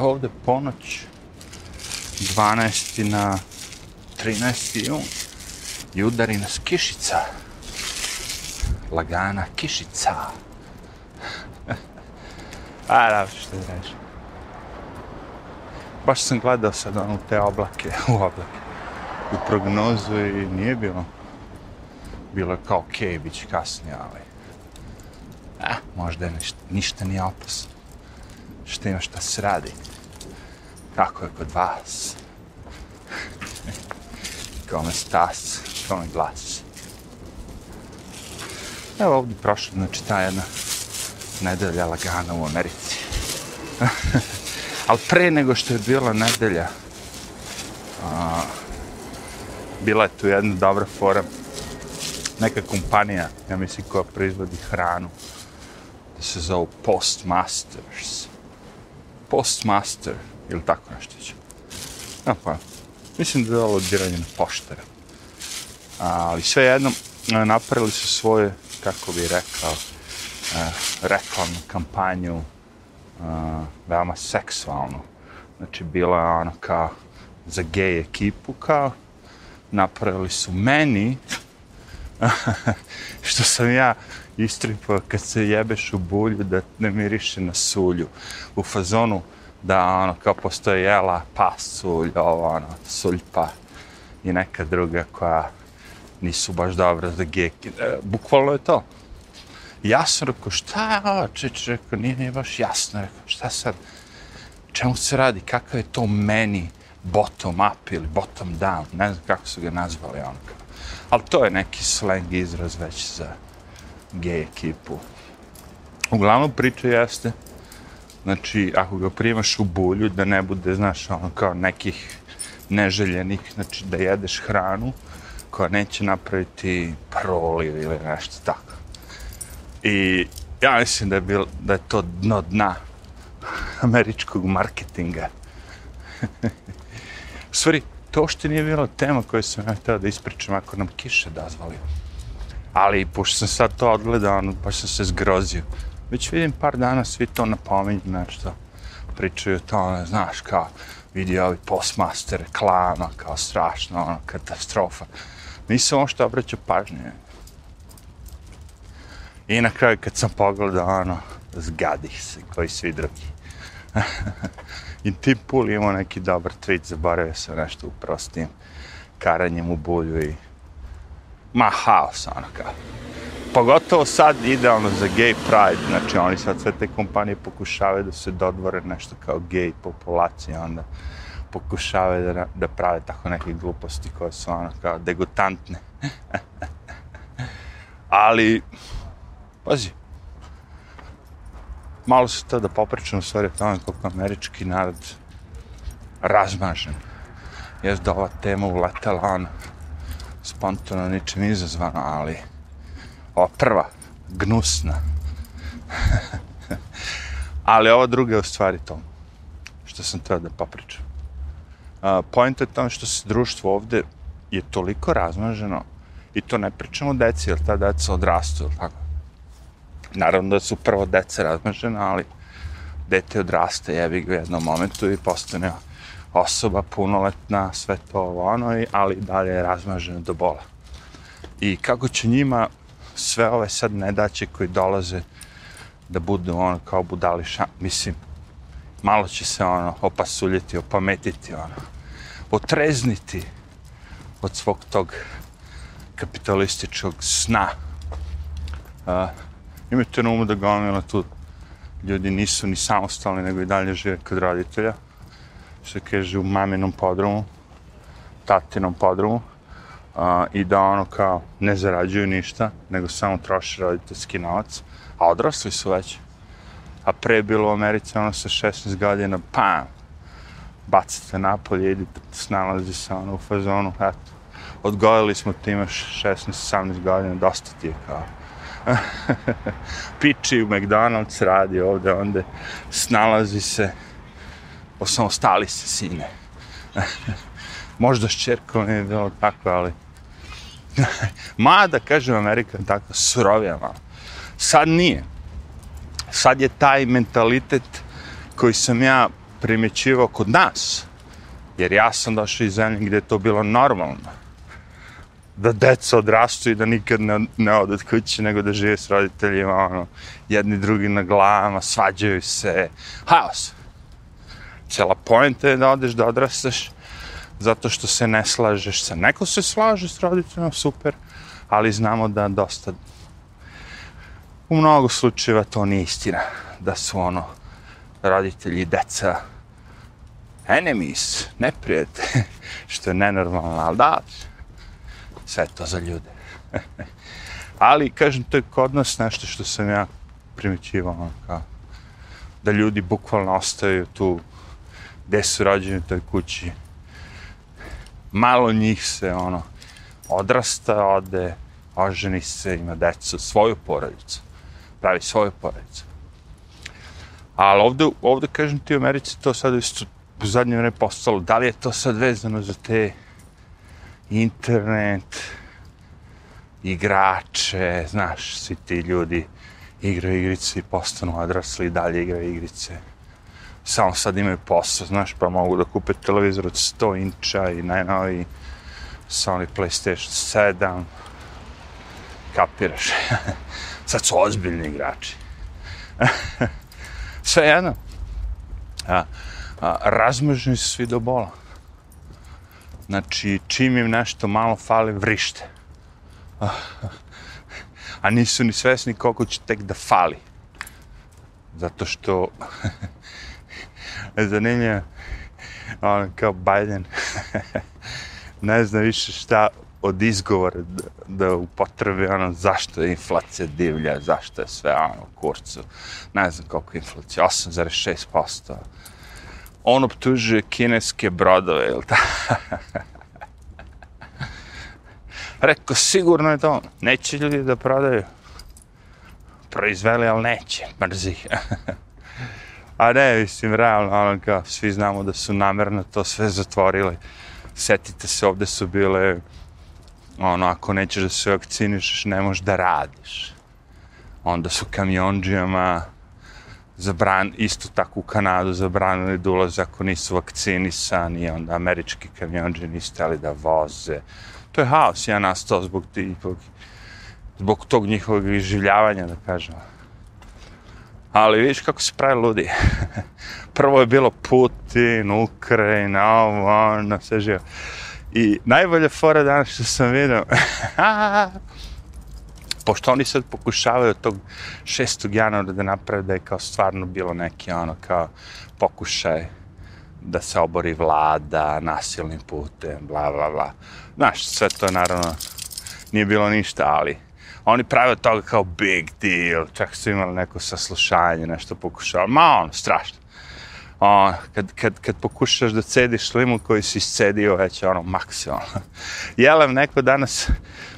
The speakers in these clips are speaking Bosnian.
Ovde ponoć, 12. na 13. jun. I udari nas kišica. Lagana kišica. A, da, što da reći. Baš sam gledao sad ono te oblake, u oblake, u prognozu i nije bilo. Bilo je kao okej, okay, bit će kasnije, ali... A, možda je ništa, ništa nije opasno. Šta ima šta se radi? Kako je kod vas? Kome stas, kome glas. Evo ovdje prošla, znači ta jedna nedelja lagana u Americi. Ali pre nego što je bila nedelja, a, bila je tu jedna dobra fora. Neka kompanija, ja mislim, koja proizvodi hranu, da se zove Postmasters. Postmaster, ili tako nešto će. Ja, pa, mislim da je ovo diranje na poštara. Ali sve jedno, e, napravili su svoje, kako bi rekao, e, reklamnu kampanju, e, veoma seksualnu. Znači, bila je ono kao za gej ekipu, kao napravili su meni, što sam ja istripao kad se jebeš u bulju da ne miriše na sulju. U fazonu da ono kao postoji jela, pasulj, ovo ono, suljpa i neka druga koja nisu baš dobra za geki. E, bukvalno je to. Ja sam rekao, šta je ovo? Čeč, rekao, nije, nije baš jasno. Rekao, šta sad? Čemu se radi? Kakav je to meni bottom up ili bottom down? Ne znam kako su ga nazvali ono kao. Ali to je neki slang izraz već za gej ekipu. Uglavnom priča jeste, znači, ako ga primaš u bulju, da ne bude, znaš, ono, kao nekih neželjenih, znači, da jedeš hranu koja neće napraviti proliv ili nešto tako. I ja mislim da je, bil, da je to dno dna američkog marketinga. u stvari, to što nije bila tema koju sam ja htio da ispričam ako nam kiše dozvoli. Ali, pošto sam sad to odgledao, ono, sam se zgrozio. Već vidim par dana svi to napominju nešto. Pričaju to, ono, znaš, kao vidi ovi postmaster, reklama, kao strašno, ono, katastrofa. Nisam ovo što obraćao pažnje. I na kraju kad sam pogledao, ono, zgadih se, koji svi drugi. I Tim Pool imao neki dobar tweet, zaboravio sam nešto upravo s tim karanjem u bulju i ma haos, ono kao. Pogotovo sad idealno za gay pride, znači oni sad sve te kompanije pokušavaju da se dodvore nešto kao gay populacija, onda pokušavaju da, da prave tako neke gluposti koje su ono kao degutantne. Ali, pazi, malo se to da popričam u stvari o tome koliko američki narod razmažen. Jes da ova tema uletela ono, spontano ničem izazvano, ali ova prva, gnusna. ali ova druga je u stvari to što sam teo da popričam. Uh, point je tamo što se društvo ovde je toliko razmaženo i to ne pričamo o deci, jer ta deca odrastu, ili tako? Naravno da su prvo deca razmažena, ali dete odraste, jebi ga u jednom momentu i postane osoba punoletna, sve to ono, ali dalje je razmaženo do bola. I kako će njima sve ove sad nedaće koji dolaze da budu ono kao budališa, mislim, malo će se ono opasuljiti, opametiti, ono, otrezniti od svog tog kapitalističkog sna. Uh, imajte na umu da gomila ono, tu ljudi nisu ni samostalni, nego i dalje žive kod roditelja. Što kaže u maminom podrumu, tatinom podrumu a, I da ono kao ne zarađuju ništa, nego samo troše roditeljski novac. A odrasli su već. A pre bilo u Americi ono sa 16 godina, pam, bacite napolje, idite, snalazi se ono u fazonu, eto. Odgojili smo ti imaš 16-17 godina, dosta ti je kao. Piči u McDonald's radi ovde, onda snalazi se, osamostali se sine. Možda s čerkom nije bilo tako, ali... Mada, kažem Amerika, tako, surovija malo. Sad nije. Sad je taj mentalitet koji sam ja primjećivao kod nas, jer ja sam došao iz zemlje gdje je to bilo normalno, da deca odrastu i da nikad ne, ne od kuće, nego da žive s roditeljima, ono, jedni drugi na glavama, svađaju se, haos. Cela pojenta je da odeš, da odrastaš, zato što se ne slažeš sa. Neko se slaže s roditeljima, super, ali znamo da dosta, u mnogo slučajeva to nije istina, da su ono, roditelji, deca, enemies, neprijete, što je nenormalno, ali da, sve to za ljude. ali, kažem, to je kod nas nešto što sam ja primjećivao, ono kao, da ljudi bukvalno ostaju tu gde su rođeni u toj kući. Malo njih se, ono, odrasta, ode, oženi se, ima decu, svoju porodicu. Pravi svoju porodicu. Ali ovde, ovde, kažem ti, u Americi to sad isto u zadnje vreme postalo. Da li je to sad vezano za te internet, igrače, znaš, svi ti ljudi igraju igrice i postanu odrasli i dalje igraju igrice. Samo sad imaju posao, znaš, pa mogu da kupe televizor od 100 inča i najnovi Sony PlayStation 7. Kapiraš? sad su ozbiljni igrači. Sve jedno. A, a, razmržni su svi do bola. Znači, čim im nešto malo fali, vrište. A nisu ni svesni koliko će tek da fali. Zato što... Zanimljivo, on kao Biden ne zna više šta od izgovora da, da upotrebi ono zašto je inflacija divlja, zašto je sve ono u kurcu. Ne znam koliko je inflacija, 8,6% on optužuje kineske brodove, ili ta? Rekao, sigurno je to. Neće ljudi da prodaju. Proizveli, ali neće. Mrzi. A ne, mislim, realno, ono kao, svi znamo da su namerno to sve zatvorili. Setite se, ovde su bile, ono, ako nećeš da se vakcinišeš, ne možeš da radiš. Onda su kamionđijama, zabran, isto tako u Kanadu zabranili da ulaze ako nisu vakcinisani, onda američki kamionđe nisu stali da voze. To je haos, ja nastao zbog, tih, zbog tog njihovog iživljavanja, da kažem. Ali vidiš kako se pravi ludi. Prvo je bilo Putin, Ukrajina, ovo, ono, sve živo. I najbolje fora danas što sam vidio, pošto oni sad pokušavaju od tog 6. januara da naprave da je kao stvarno bilo neki ono kao pokušaj da se obori vlada nasilnim putem, bla, bla, bla. Znaš, sve to je naravno nije bilo ništa, ali oni prave od toga kao big deal, čak su imali neko saslušanje, nešto pokušao, ma ono, strašno. O, kad, kad, kad pokušaš da cediš limu koji si iscedio, već ono, maksimalno. Jelem neko danas,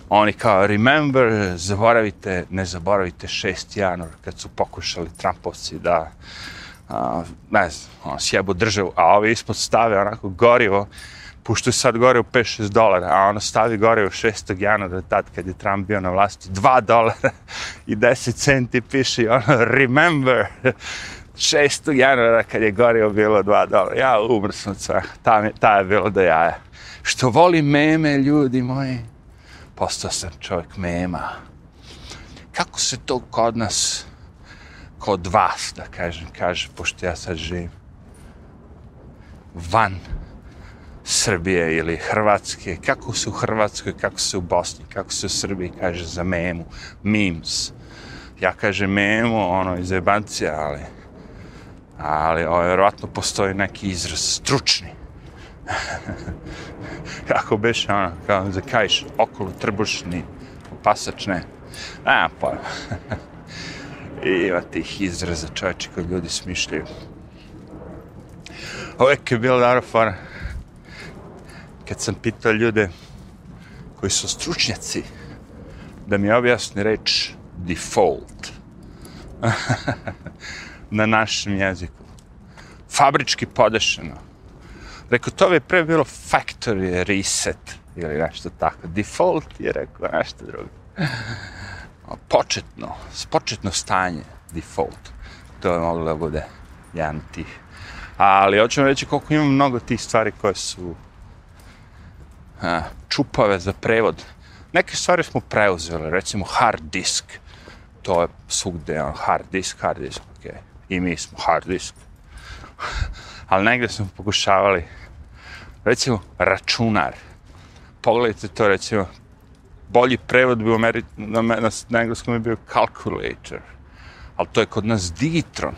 oni kao remember, zaboravite, ne zaboravite 6. januar kad su pokušali Trumpovci da a, ne znam, on, sjebu državu, a ovi ispod stave onako gorivo, pošto je sad gore u 5-6 dolara, a ono stavi gore u 6. januara, tad kad je Trump bio na vlasti, 2 dolara i 10 centi piše ono, remember, 6. januara kad je gorivo bilo 2 dolara. Ja umrsno ta, ta je bilo da jaja. Što voli meme, ljudi moji postao sam čovjek mema. Kako se to kod nas, kod vas, da kažem, kaže, pošto ja sad živim, van Srbije ili Hrvatske, kako su u Hrvatskoj, kako su u Bosni, kako su u Srbiji, kaže, za memu, memes. Ja kažem memu, ono, iz jebancija, ali, ali, ovaj, ovo, vjerovatno postoji neki izraz stručni. kako beše ono, kao za kajš, okolo trbušni, pasačne. A, pa. I ima tih izraza čovječe koji ljudi smišljaju. Uvijek je bilo dobro fora. Kad sam pitao ljude koji su stručnjaci da mi objasni reč default na našem jeziku. Fabrički podešeno Rekao, to bi pre bilo factory reset ili nešto tako. Default je rekao nešto drugo. Početno, početno stanje, default. To je moglo da bude jedan tih Ali hoću vam reći koliko ima mnogo tih stvari koje su a, čupave za prevod. Neke stvari smo preuzeli, recimo hard disk. To je svugde, on, hard disk, hard disk, ok. I mi smo hard disk. Ali negde smo pokušavali, recimo, računar. Pogledajte to, recimo, bolji prevod bi u Ameri na, na, na engleskom je bio calculator. Ali to je kod nas digitron.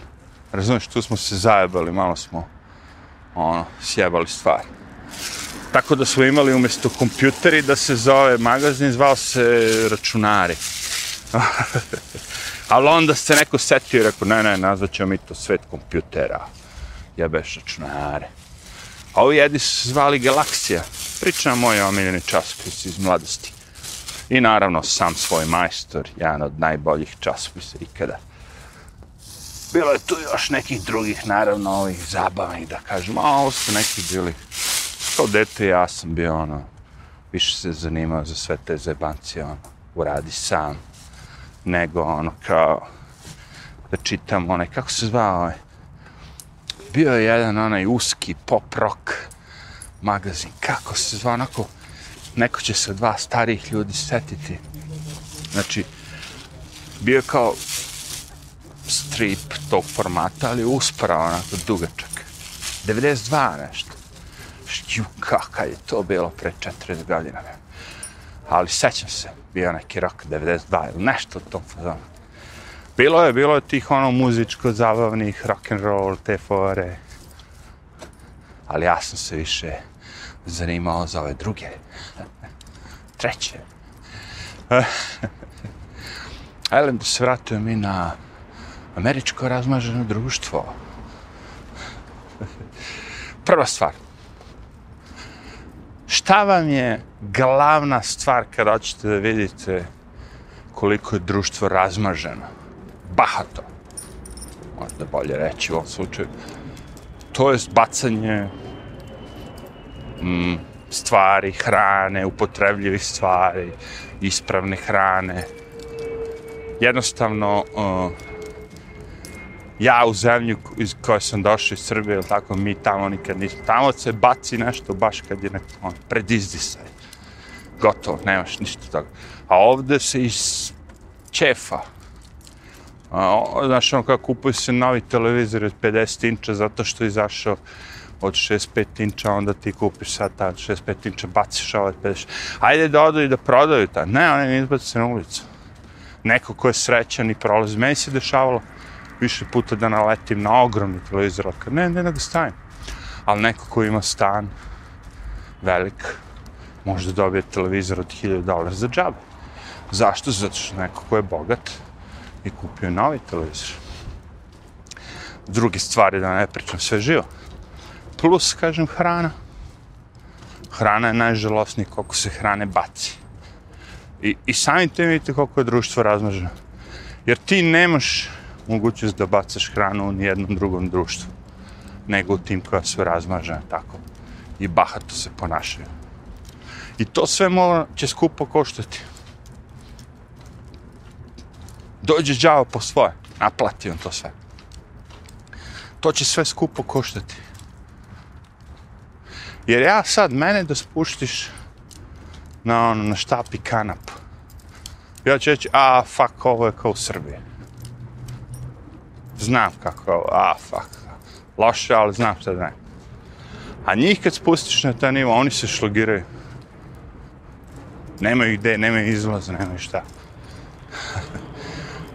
Razumiješ, tu smo se zajebali, malo smo ono, sjebali stvari. Tako da smo imali umjesto kompjuteri da se zove magazin, zvao se računari. Ali onda se neko setio i rekao, ne, ne, nazvat ćemo mi to svet kompjutera. Jebeš računare. A ovi jedni su se zvali Galaksija. Pričam moj omiljeni časopis iz mladosti. I naravno sam svoj majstor, jedan od najboljih časopisa ikada. Bilo je tu još nekih drugih, naravno, ovih zabavnih, da kažem, a ovo su neki bili, kao dete ja sam bio, ono, više se zanimao za sve te zebancije, ono, uradi sam, nego, ono, kao, da čitam, onaj, kako se zvao, ovaj, bio je jedan onaj uski pop rock magazin, kako se zvao, onako, neko će se dva starih ljudi setiti. Znači, bio je kao strip tog formata, ali uspara onako dugačak. 92 nešto. Štju, kakav je to bilo pre 40 godina. Ali sećam se, bio neki rok 92 ili nešto u tom fazonu. Bilo je, bilo je tih ono muzičko zabavnih rock and roll, te fore. Ali ja sam se više zanimao za ove druge. Treće. Ajde da se vratujem mi na američko razmaženo društvo. Prva stvar. Šta vam je glavna stvar kada hoćete da vidite koliko je društvo razmaženo? Bahato. Možda bolje reći u ovom slučaju. To je bacanje mm, stvari, hrane, upotrebljivih stvari, ispravne hrane. Jednostavno, uh, ja u zemlju iz koje sam došao iz Srbije, ili tako, mi tamo nikad nismo. Tamo se baci nešto baš kad je neko on, pred izdisaj. Gotovo, nemaš ništa toga. A ovde se iz čefa. A, o, znaš, ono kako kupuje se novi televizor od 50 inča zato što je izašao od 65 inča, onda ti kupiš sad ta 65 inča, baciš ovaj 50. Ajde da odu i da prodaju ta. Ne, oni ne izbaci se na ulicu. Neko ko je srećan i prolazi. Meni se dešavalo više puta da naletim na ogromni televizor, kad ne, ne, ne da stavim. Ali neko ko ima stan velik, može da dobije televizor od 1000 dolara za džabe. Zašto? Zato što neko ko je bogat i kupio novi televizor. Druge stvari da ne pričam, sve živo. Plus, kažem, hrana. Hrana je najžalostnija koliko se hrane baci. I, i samim tim vidite koliko je društvo razmaženo. Jer ti nemaš mogućnost da bacaš hranu u nijednom drugom društvu, nego u tim koja su razmažena tako i bahato se ponašaju. I to sve mora, će skupo koštati. Dođe džavo po svoje, naplati on to sve. To će sve skupo koštati. Jer ja sad mene da spuštiš na, ono, na štapi kanap, ja ću reći, a, fuck, ovo je kao u Srbiji znam kako, a, fuck, loše, ali znam šta da ne. A njih kad spustiš na taj nivo, oni se šlogiraju. Nemaju gde, nemaju izlaza, nemaju šta.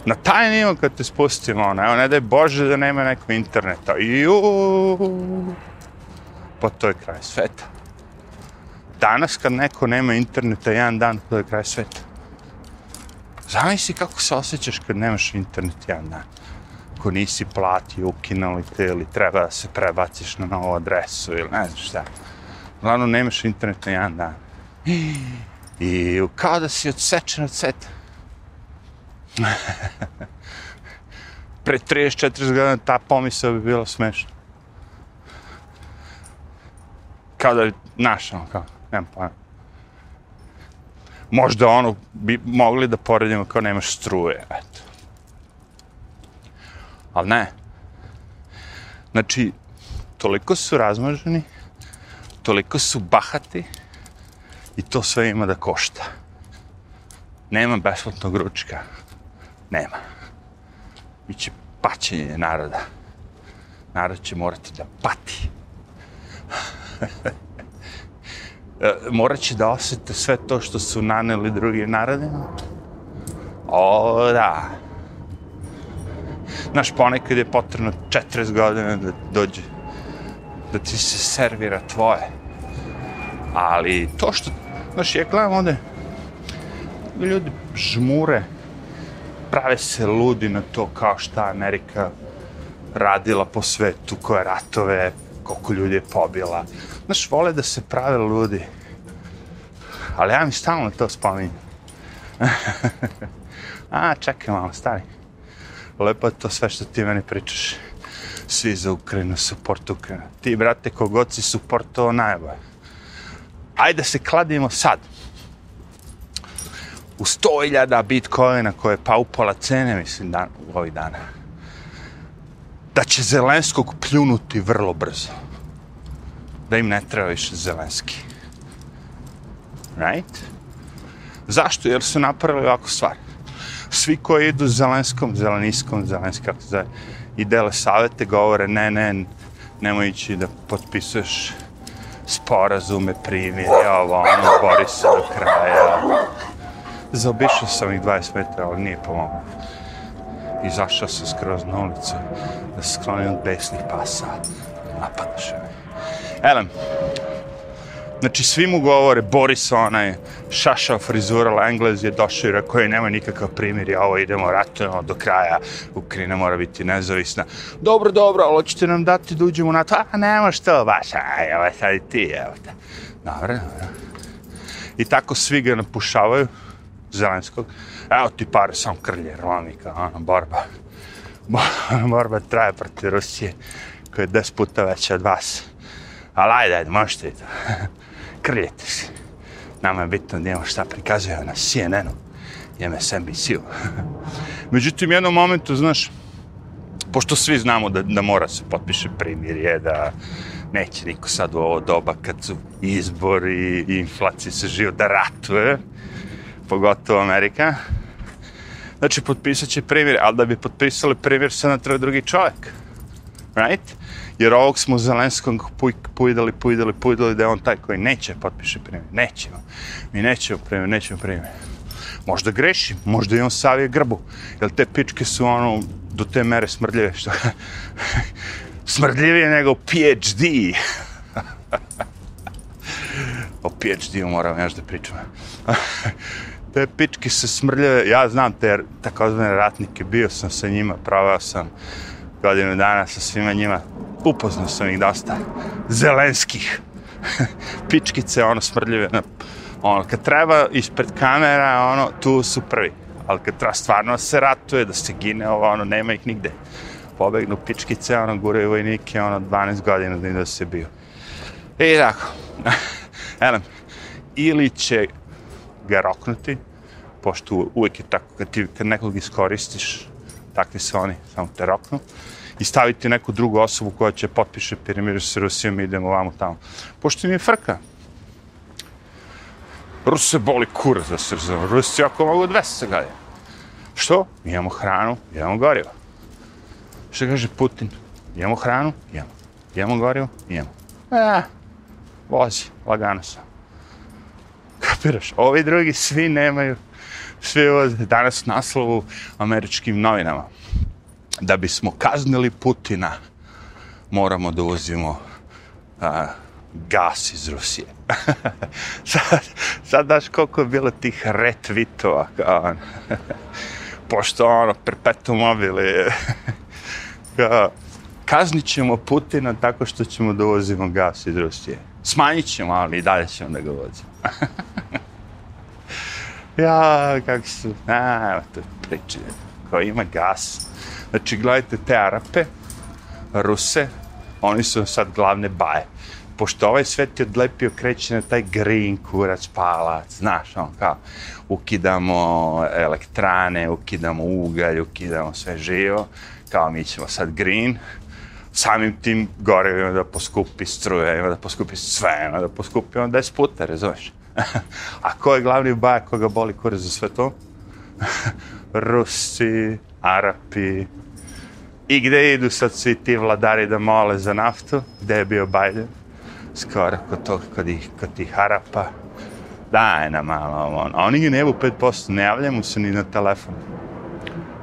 na taj nivo kad te spustimo, ono, evo, ne daj Bože da nema neko interneta. Iuuu. Pa to je kraj sveta. Danas kad neko nema interneta, jedan dan, to je kraj sveta. Zamisli kako se osjećaš kad nemaš internet jedan dan ako nisi platio, ukinuli te ili treba da se prebaciš na novu adresu ili ne znam šta. Glavno, nemaš internet na jedan dan. I kao da si odsečen od sveta. Pre 34 godina ta pomisla bi bila smešna. Kao da bi, naša, ono, kao, nemam pojma. Možda ono bi mogli da poredimo kao nemaš struje, eto. Ali ne. Znači, toliko su razmaženi, toliko su bahati i to sve ima da košta. Nema besplatnog ručka. Nema. Biće paćenje naroda. Narod će morati da pati. Morat će da osjete sve to što su naneli drugi narodima. O, da. Znaš, ponekad je potrebno 40 godina da dođe, da ti se servira tvoje. Ali to što, znaš, ja gledam ovde, ljudi žmure, prave se ludi na to kao šta Amerika radila po svetu, koje ratove, koliko ljudi je pobila. Znaš, vole da se prave ludi. Ali ja mi stalno to spominjem. A, čekaj malo, stari. Lepo je to sve što ti meni pričaš. Svi za Ukrajinu, support Ukrajinu. Ti, brate, kogod si supportovao najbolje. Ajde se kladimo sad. U 100.000 bitcoina koje je pa upola cene, mislim, dan, u ovih dana. Da će Zelenskog pljunuti vrlo brzo. Da im ne treba više Zelenski. Right? Zašto? Jer su napravili ovakvu stvar svi koji idu zelenskom, zeleniskom, zelenski, kako se zove, i dele savete, govore, ne, ne, nemoj ići da potpisuješ sporazume, primjer, ovo, ono, bori se do kraja. Zaobišao sam ih 20 metara, ali nije pomogao. Izašao sam skroz na ulicu da se sklonim od besnih pasa. Napadaš me. Elem, Znači, svi mu govore, Boris onaj, šaša frizura, Englez je došao i rekao, nema nikakav primjer, ja ovo idemo, ratujemo do kraja, Ukrajina mora biti nezavisna. Dobro, dobro, ali hoćete nam dati da uđemo na to? A, nema što, baš, aj, evo sad i ti, evo te. Dobro, dobro. I tako svi ga napušavaju, Zelenskog. Evo ti pare, sam krlje, romika, ono, borba. borba traje proti Rusije, koja je des puta veća od vas. Ali ajde, ajde, možete i to krljete se. Nama je bitno da imamo šta prikazuje na CNN-u i MSNBC-u. Međutim, jednom momentu, znaš, pošto svi znamo da, da mora se potpiše primjer, je da neće niko sad u ovo doba kad su izbori i inflacije se živo da ratuje, pogotovo Amerika. Znači, potpisat će primjer, ali da bi potpisali primjer, sad nam treba drugi čovjek. Right? Jer ovog smo Zelenskog pojedali, pojedali, pojedali da je on taj koji neće potpiše primjer. Nećemo. Mi nećemo primjer, nećemo primjer. Možda greši, možda i on savije grbu. Jer te pičke su ono do te mere smrdljive što... smrdljivije nego PhD. o PhD-u moram još da pričam. te pičke se smrljave, ja znam te takozvane ratnike, bio sam sa njima, pravao sam godinu dana sa svima njima, upoznao sam ih dosta zelenskih pičkice, ono smrljive. Ono, ono, kad treba ispred kamera, ono, tu su prvi. Ali kad treba stvarno se ratuje, da se gine, ovo, ono, nema ih nigde. Pobegnu pičkice, ono, guraju vojnike, ono, 12 godina da da se bio. I tako. Elem, ili će ga roknuti, pošto uvijek je tako, kad, ti, kad nekog iskoristiš, takvi su oni, samo te roknu i staviti neku drugu osobu koja će potpiše piramiru sa Rusijom i idemo vamo tamo. Pošto mi je frka. Ruse boli kurac za se razumemo. Rusi ako mogu 200 godina. Što? Mi imamo hranu, imamo gorivo. Što kaže Putin? Imamo hranu, imamo. Imamo gorivo, imamo. E, vozi, lagano sam. Kapiraš? Ovi drugi svi nemaju, sve ovo danas naslovu američkim novinama da bismo kaznili Putina, moramo da uvozimo a, gas iz Rusije. sad, sad daš koliko je bilo tih retvitova, kao, ono. pošto ono, perpetu mobile, kao, kaznit ćemo Putina tako što ćemo da uvozimo gas iz Rusije. Smanjit ćemo, ali i dalje ćemo da ga uvozimo ja, kako su, a, evo to priče, ko ima gas, Znači, gledajte te Arape, Ruse, oni su sad glavne baje. Pošto ovaj svet je odlepio, kreće na taj green kurac, palac, znaš, on kao, ukidamo elektrane, ukidamo ugalj, ukidamo sve živo, kao mi ćemo sad green, samim tim gore ima da poskupi struje, ima da poskupi sve, ima da poskupi on 10 puta, razumeš? A ko je glavni bajak koga boli kure za sve to? Rusi, Arapi. I gde idu sad svi ti vladari da mole za naftu? Gde je bio Biden? Skoro kod tog, kod, ih, kod tih Arapa. Daj na malo, on. A oni ga ne 5%, ne javlja mu se ni na telefon.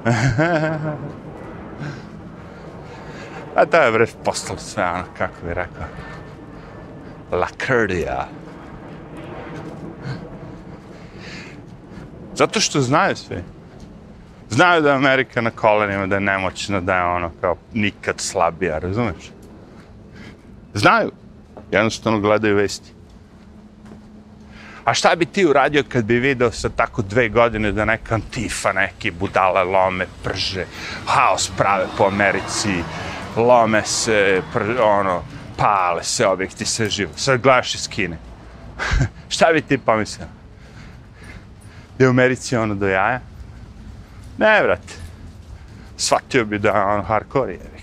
A to je bre postalo sve ono, kako bi rekao. Lakrdija. Zato što znaju sve. Znaju da je Amerika na kolenima, da je nemoćna, da je ono kao nikad slabija, razumeš? Znaju. Jednostavno gledaju vesti. A šta bi ti uradio kad bi video sa tako dve godine da neka antifa, neki budale lome, prže, haos prave po Americi, lome se, pr, ono, pale se objekti, sve živo. Sad gledaš iz Kine. šta bi ti pomislio? Da je u Americi ono do jaja? Ne, brate. Shvatio bi da je ono hardcore je.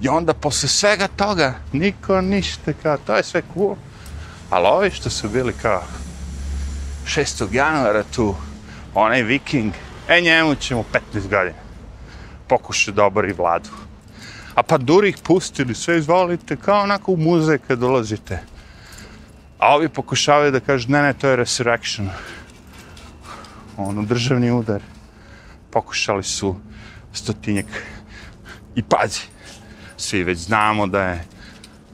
I onda posle svega toga, niko ništa, kao, to je sve cool. Ali ovi što su bili kao 6. januara tu, onaj viking, e njemu ćemo 15 godina pokušati da obori vladu. A pa duri ih pustili, sve izvolite, kao onako u muzej kad dolazite. A ovi pokušavaju da kažu, ne, ne, to je resurrection. Ono, državni udar. Pokušali su stotinjak. I pazi, svi već znamo da je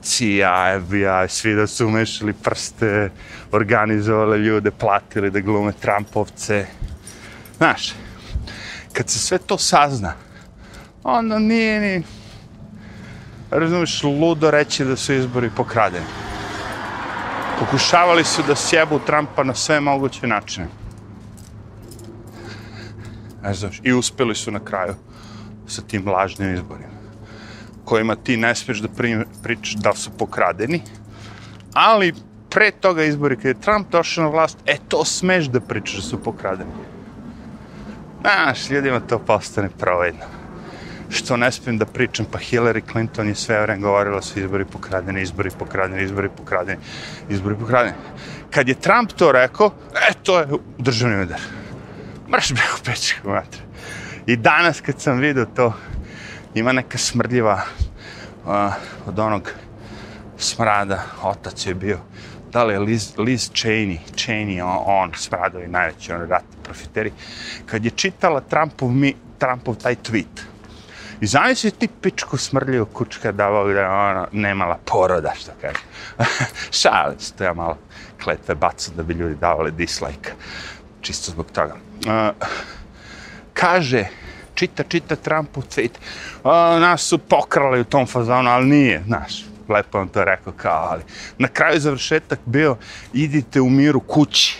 CIA, FBI, svi da su umešali prste, organizovali ljude, platili da glume Trumpovce. Znaš, kad se sve to sazna, onda nije ni, razumiješ, ludo reći da su izbori pokradeni. Pokušavali su da sjebu Trumpa na sve moguće načine. Ne znaš, i uspeli su na kraju sa tim lažnim izborima kojima ti ne smiješ da pričaš da su pokradeni, ali pre toga izbori kada je Trump došao na vlast, e to smeš da pričaš da su pokradeni. Znaš, ljudima to postane provedno. Što ne smijem da pričam, pa Hillary Clinton je sve vreme govorila su izbori pokradeni, izbori pokradeni, izbori pokradeni, izbori pokradeni. Kad je Trump to rekao, e, to je državni udar. Mrš bre u pečku, matre. I danas kad sam vidio to, ima neka smrdljiva uh, od onog smrada, otac je bio, da li je Liz, Liz Cheney, Cheney, on, on smradovi najveći, on ratni profiteri, kad je čitala Trumpov, mi, Trumpov taj tweet, I zamisli ti pičku smrljivu kučka davao da ona nemala poroda, što kaže. Šali se, to ja malo kletve bacam da bi ljudi davali dislike. Čisto zbog toga. Uh, kaže, čita, čita Trumpov tweet, a, nas su pokrali u tom fazonu, ali nije, znaš, lepo on to rekao kao, ali na kraju završetak bio, idite u miru kući,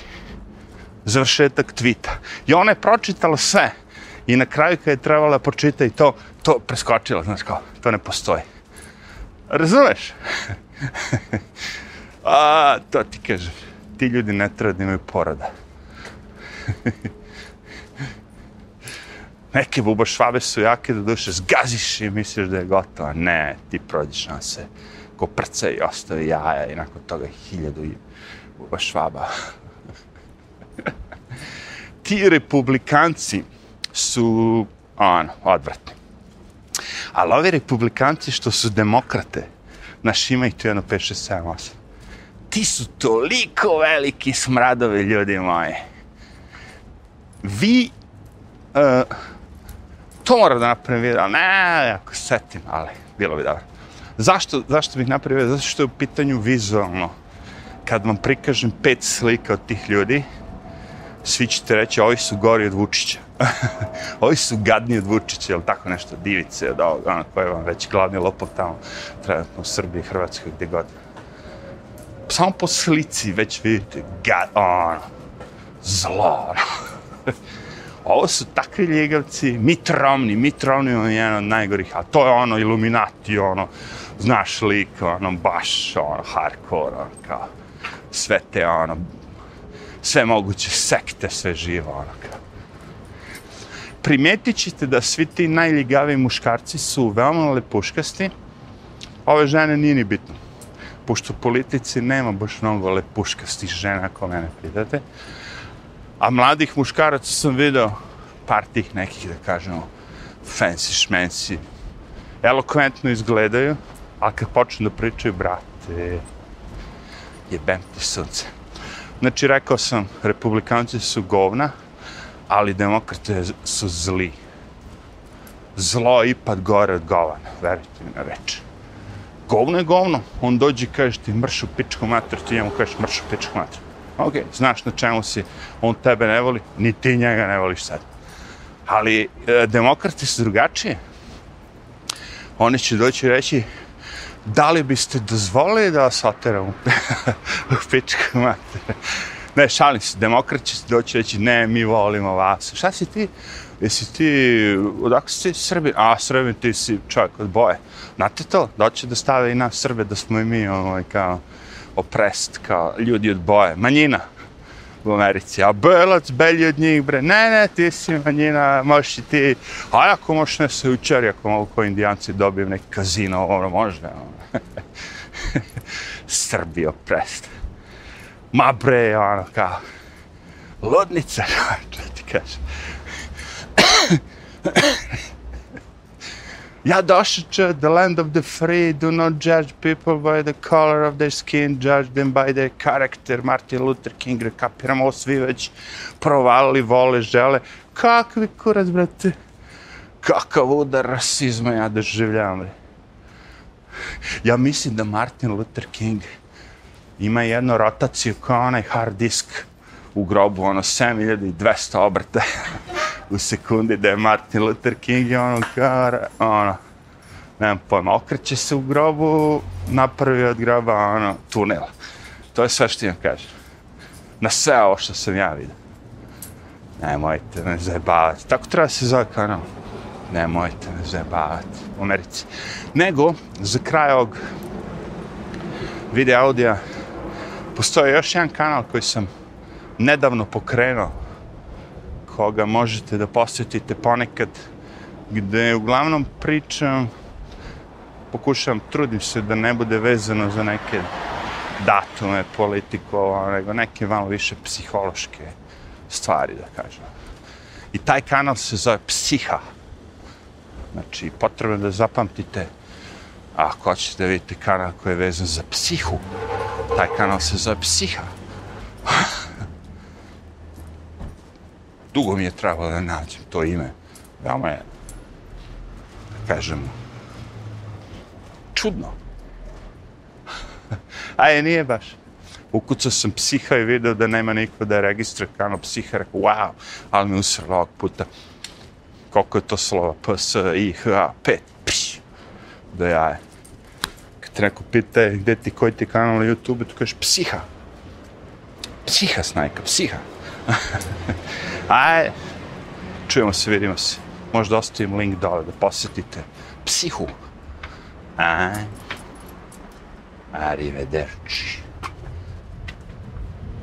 završetak tvita. I ona je pročitala sve. I na kraju kad je trebala počita i to, to preskočila, znaš kao, to ne postoji. Razumeš? A, to ti kažem. Ti ljudi ne treba da imaju porada. neke buba švabe su jake da duše zgaziš i misliš da je gotovo. Ne, ti prođeš na se ko prca i ostavi jaja i nakon toga hiljadu i buba švaba. ti republikanci su, ono, odvratni. Ali ovi republikanci što su demokrate, naš ima i tu jedno 5, 6, 7, 8. Ti su toliko veliki smradovi, ljudi moji. Vi, uh, to mora da napravim video, ne, ako setim, ali bilo bi dobro. Zašto, zašto bih napravio? Zato što je u pitanju vizualno. Kad vam prikažem pet slika od tih ljudi, svi ćete reći, ovi su gori od Vučića. ovi su gadni od Vučića, ili tako nešto, divice od ovog, ono, koje vam već glavni lopov tamo, trenutno u Srbiji, Hrvatskoj, gdje god. Samo po slici već vidite, gad, ono, zlo, ono. ovo su takvi ljegavci, mitrovni, mitrovni je jedan od najgorih, a to je ono Illuminati, ono, znaš lik, ono, baš, ono, hardcore, ono, kao, sve te, ono, sve moguće sekte, sve živo, ono, kao. primetit ćete da svi ti najljigavi muškarci su veoma lepuškasti. Ove žene nije ni bitno. Pošto u politici nema baš mnogo lepuškastih žena, ako mene pitate. A mladih muškaraca sam video par tih nekih, da kažemo, fancy šmenci. elokventno izgledaju, a kad počnu da pričaju, brate, jebem ti sunce. Znači, rekao sam, republikanci su govna, ali demokrate su zli. Zlo je ipak gore od govana, verujte mi na reč. Govno je govno, on dođe i kaže ti mršu pičku mater, ti njemu kažeš mršu pičku mater. Ok, znaš na čemu si, on tebe ne voli, ni ti njega ne voliš sad. Ali e, demokrati su drugačije. Oni će doći i reći, da li biste dozvolili da vas oteram u, u pičku mater? Ne, šalim se, demokrat će doći reći, ne, mi volimo vas. Šta si ti? Jesi ti, odakle si Srbin? A, Srbin, ti si čovjek od boje. Znate to? Doće da stave i nas Srbe, da smo i mi, ovaj, kao, oprest, kao ljudi od boje. Manjina u Americi. A belac, belji od njih, bre. Ne, ne, ti si manjina, možeš i ti. A ako možeš ne se učari, ako mogu koji indijanci dobijem neki kazino, ono, može. Ono. Srbijo, prest. Ma bre, ono, kao, ludnica, što ti kažem ja došao ću, the land of the free, do not judge people by the color of their skin, judge them by their character, Martin Luther King, rekapiramo svi već provalili, vole, žele. Kakvi kurac, brate? Kakav udar rasizma ja doživljavam, bre. Ja mislim da Martin Luther King ima jednu rotaciju kao onaj hard disk u grobu, ono 7200 obrta u sekundi da je Martin Luther King i ono kao, ono, nemam pojma, okreće se u grobu, napravi od groba, ono, tunel. To je sve što imam kažem. Na sve ovo što sam ja vidio. Nemojte me zajebavati. Tako treba se zove kanal. Nemojte me zajebavati u Americi. Nego, za kraj ovog video audija, postoji još jedan kanal koji sam nedavno pokrenuo, koga možete da posjetite ponekad, gde uglavnom pričam, pokušavam, trudim se da ne bude vezano za neke datume, politiku, nego neke malo više psihološke stvari, da kažem. I taj kanal se zove Psiha. Znači, potrebno da zapamtite, ako hoćete da vidite kanal koji je vezan za psihu, taj kanal se zove Psiha. Dugo mi je trebalo da nađem to ime. Veoma je, da kažem, čudno. A je, nije baš. Ukucao sam psiha i video da nema niko da je registra kanal psiha. Rekao, wow, ali mi usrlo ovog puta. Koliko je to slova? P, S, I, H, A, 5. Pš, da jaje. je te neko pita gde ti, koji ti kanal na YouTube, tu kažeš psiha. Psiha, snajka, psiha. Aj, čujemo se, vidimo se. Možda ostavim link dole da posjetite psihu. Ajde. arrivederci.